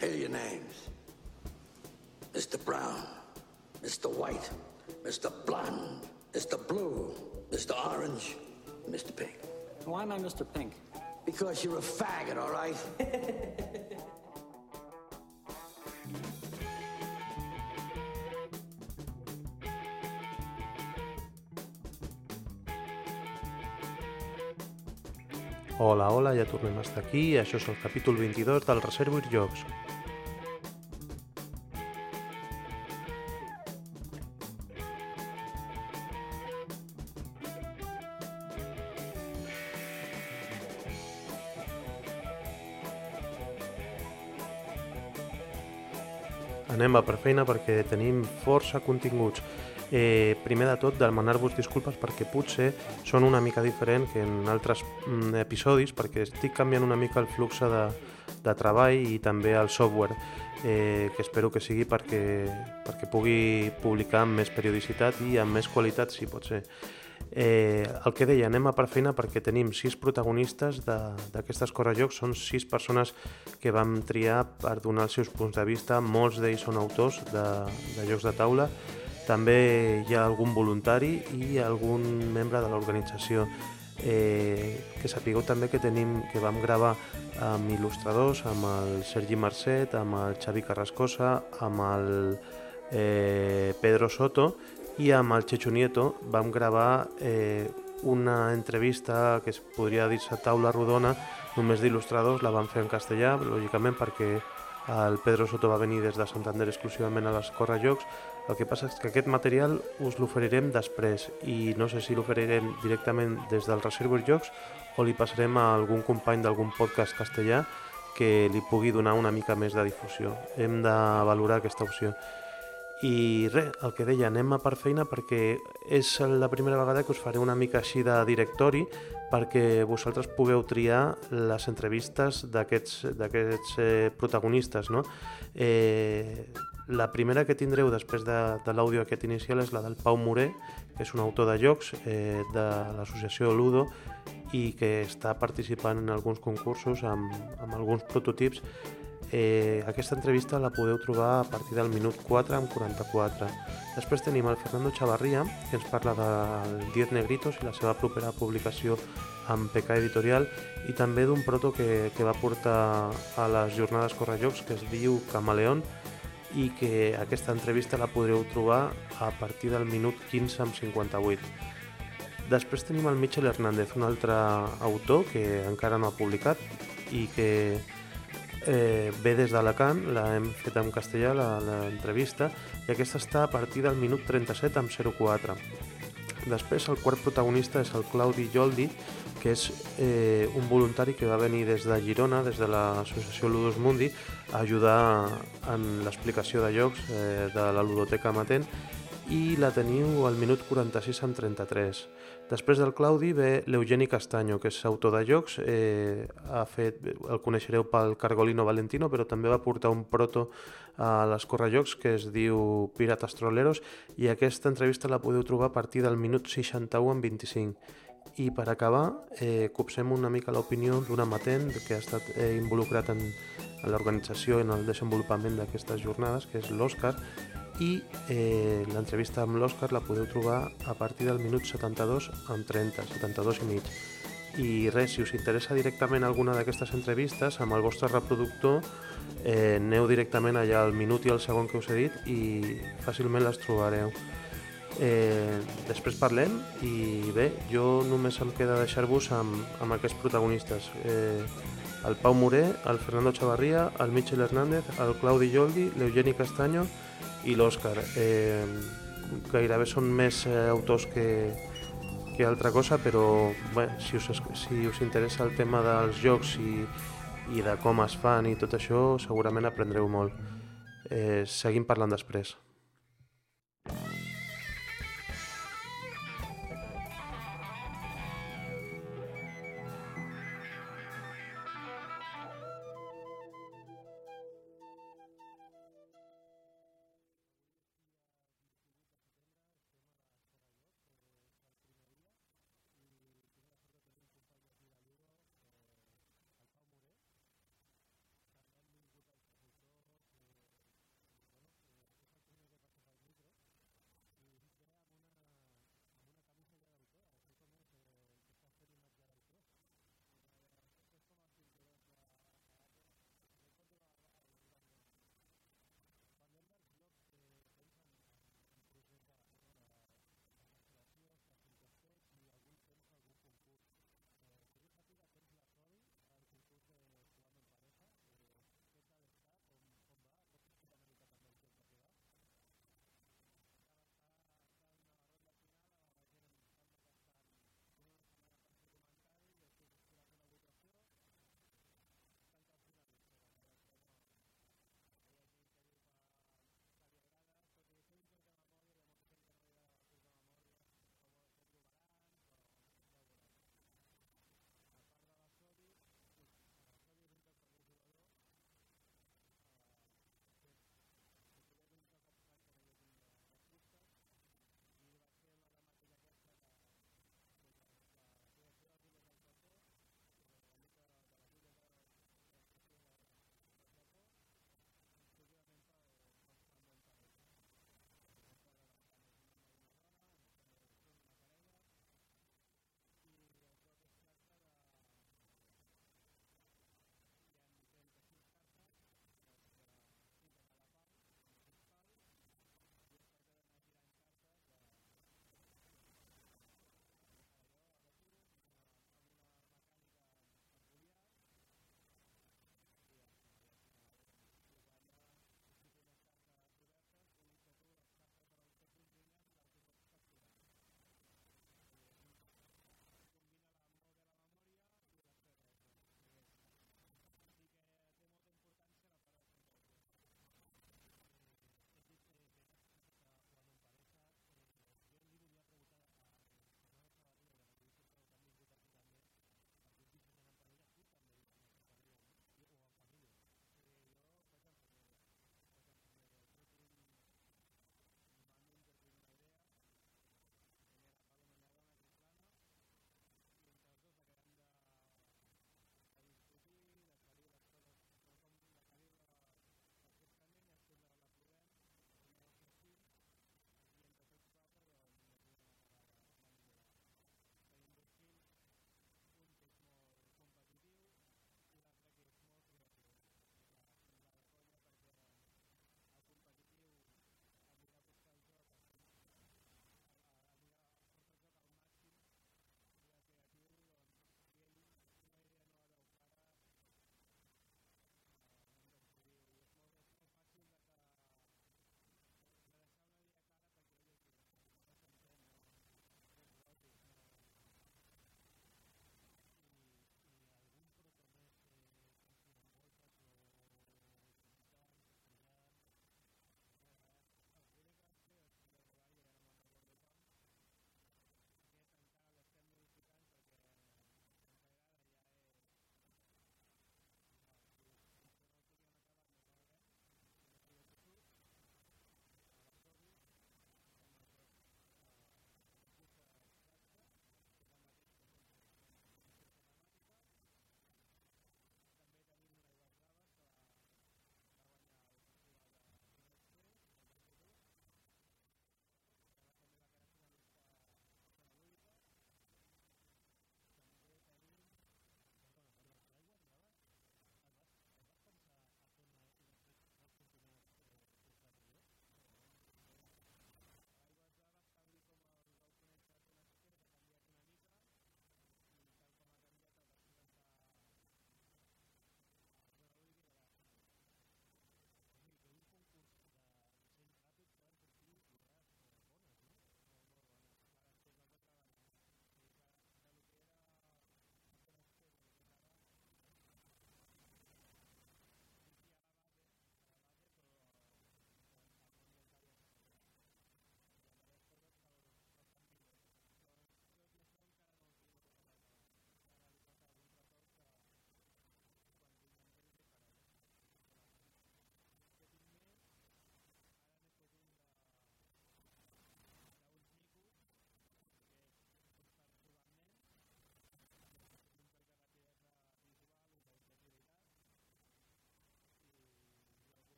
Here are your names. Mr. Brown, Mr. White, Mr. Blonde, Mr. Blue, Mr. Orange, Mr. Pink. Why am I Mr. Pink? Because you're a faggot, all right? Hola, hola, ja tornem a estar aquí. Això és el capítol 22 del Reservoir Jocs. Anem a per feina perquè tenim força continguts. Eh, primer de tot, demanar-vos disculpes perquè potser són una mica diferent que en altres mm, episodis, perquè estic canviant una mica el flux de, de treball i també el software, eh, que espero que sigui perquè, perquè pugui publicar amb més periodicitat i amb més qualitat, si pot ser. Eh, el que deia, anem a per feina perquè tenim sis protagonistes d'aquestes correjocs, són sis persones que vam triar per donar els seus punts de vista, molts d'ells són autors de, de jocs de taula, també hi ha algun voluntari i algun membre de l'organització. Eh, que sapigueu també que tenim que vam gravar amb il·lustradors, amb el Sergi Marcet, amb el Xavi Carrascosa, amb el eh, Pedro Soto i amb el Checho Nieto vam gravar eh, una entrevista que es podria dir-se taula rodona només d'il·lustradors, la vam fer en castellà, lògicament perquè el Pedro Soto va venir des de Santander exclusivament a les Correjocs. El que passa és que aquest material us l'oferirem després i no sé si l'oferirem directament des del Reservoir Jocs o li passarem a algun company d'algun podcast castellà que li pugui donar una mica més de difusió. Hem de valorar aquesta opció. I res, el que deia, anem a per feina perquè és la primera vegada que us faré una mica així de directori perquè vosaltres pugueu triar les entrevistes d'aquests eh, protagonistes. No? Eh, la primera que tindreu després de, de l'àudio aquest inicial és la del Pau Moré, que és un autor de jocs eh, de l'associació Ludo i que està participant en alguns concursos amb, amb alguns prototips Eh, aquesta entrevista la podeu trobar a partir del minut 4 amb 44. Després tenim el Fernando Chavarria, que ens parla del 10 Negritos i la seva propera publicació amb PK Editorial i també d'un proto que, que va portar a les jornades Correjocs que es diu Camaleón i que aquesta entrevista la podreu trobar a partir del minut 15 amb 58. Després tenim el Michel Hernández, un altre autor que encara no ha publicat i que eh, ve des d'Alacant, l'hem fet en castellà, l'entrevista, i aquesta està a partir del minut 37 amb 04. Després el quart protagonista és el Claudi Joldi, que és eh, un voluntari que va venir des de Girona, des de l'associació Ludus Mundi, a ajudar en l'explicació de jocs eh, de la ludoteca Matent i la teniu al minut 46 amb 33. Després del Claudi ve l'Eugeni Castanyo, que és autor de jocs, eh, ha fet, el coneixereu pel Cargolino Valentino, però també va portar un proto a les Correjocs que es diu Pirates Trolleros i aquesta entrevista la podeu trobar a partir del minut 61 en 25. I per acabar, eh, copsem una mica l'opinió d'un amatent que ha estat eh, involucrat en, en l'organització i en el desenvolupament d'aquestes jornades, que és l'Òscar, i eh, l'entrevista amb l'Òscar la podeu trobar a partir del minut 72 amb 30, 72 i mig. I res, si us interessa directament alguna d'aquestes entrevistes, amb el vostre reproductor eh, aneu directament allà al minut i al segon que us he dit i fàcilment les trobareu. Eh, després parlem i bé, jo només em queda deixar-vos amb, amb aquests protagonistes. Eh, el Pau Moré, el Fernando Chavarria, el Michel Hernández, el Claudi Joldi, l'Eugeni Castanyo i l'Òscar. Eh, gairebé són més eh, autors que, que altra cosa, però bé, si, us, si us interessa el tema dels jocs i, i de com es fan i tot això, segurament aprendreu molt. Eh, seguim parlant després.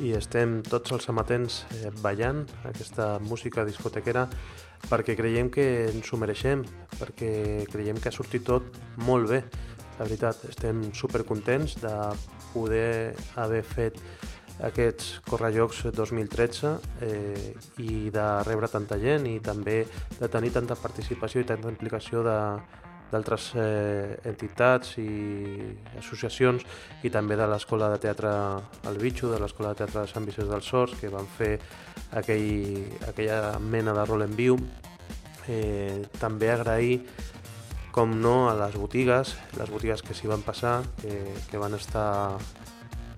I estem tots els amatents eh, ballant aquesta música discotequera perquè creiem que ens ho mereixem, perquè creiem que ha sortit tot molt bé. La veritat, estem supercontents de poder haver fet aquests Corrallocs 2013 eh, i de rebre tanta gent i també de tenir tanta participació i tanta implicació de, d'altres eh, entitats i associacions i també de l'Escola de Teatre El Bitxo, de l'Escola de Teatre de Sant Vicenç dels Sorts, que van fer aquell, aquella mena de rol en viu. Eh, també agrair, com no, a les botigues, les botigues que s'hi van passar, que, que van estar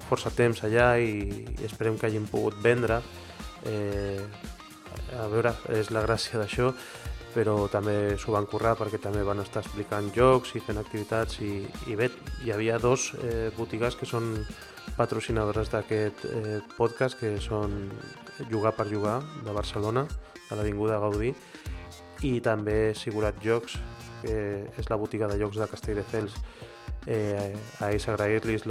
força temps allà i, i esperem que hagin pogut vendre. Eh, a veure, és la gràcia d'això, però també s'ho van currar perquè també van estar explicant jocs i fent activitats i, i bé, hi havia dos eh, botigues que són patrocinadores d'aquest eh, podcast que són Jugar per Jugar de Barcelona, de l'Avinguda Gaudí i també Sigurat Jocs que és la botiga de jocs de Castelldefels eh, a ells agrair-los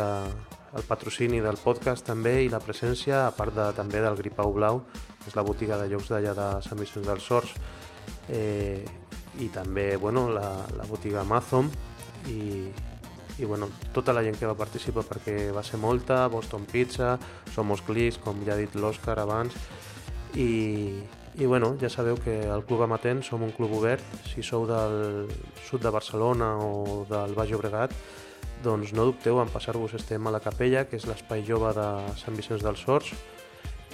el patrocini del podcast també i la presència, a part de, també del Gripau Blau, que és la botiga de jocs d'allà de Sant Vicenç dels Sorts, eh, i també bueno, la, la botiga Amazon. I, i bueno, tota la gent que va participar perquè va ser molta, Boston Pizza, Somos Clicks, com ja ha dit l'Òscar abans, i, i bueno, ja sabeu que el Club Amatent som un club obert, si sou del sud de Barcelona o del Baix Llobregat, doncs no dubteu en passar-vos, estem a la capella, que és l'espai jove de Sant Vicenç dels Sorts,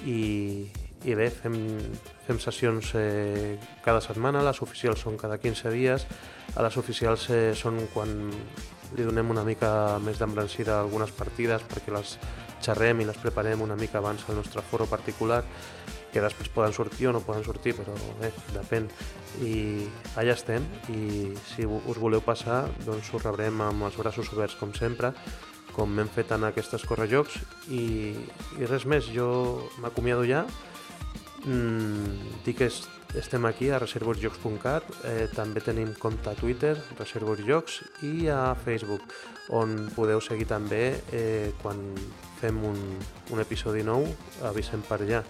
i, i bé, fem, fem sessions eh, cada setmana, les oficials són cada 15 dies, a les oficials eh, són quan li donem una mica més d'embrancida a algunes partides perquè les xerrem i les preparem una mica abans al nostre foro particular que després poden sortir o no poden sortir, però bé, depèn. I allà estem, i si us voleu passar, doncs us rebrem amb els braços oberts com sempre, com hem fet en aquestes correjocs, i, i res més, jo m'acomiado ja, Mm, dic que estem aquí a reservorsjocs.cat, eh, també tenim compte a Twitter, Reservorsjocs, i a Facebook, on podeu seguir també eh, quan fem un, un episodi nou, avisem per allà.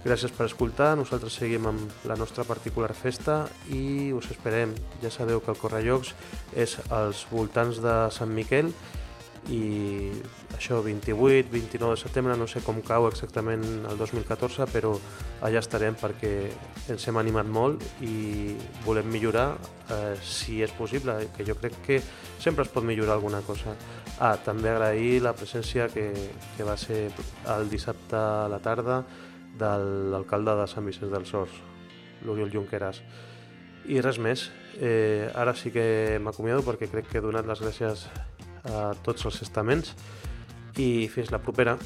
Gràcies per escoltar, nosaltres seguim amb la nostra particular festa i us esperem. Ja sabeu que el Correllocs és als voltants de Sant Miquel i això 28, 29 de setembre, no sé com cau exactament el 2014, però allà estarem perquè ens hem animat molt i volem millorar eh, si és possible, que jo crec que sempre es pot millorar alguna cosa. Ah, també agrair la presència que, que va ser el dissabte a la tarda de l'alcalde de Sant Vicenç dels Horts, l'Oriol Junqueras. I res més, eh, ara sí que m'acomiado perquè crec que he donat les gràcies a tots els estaments i fins la propera.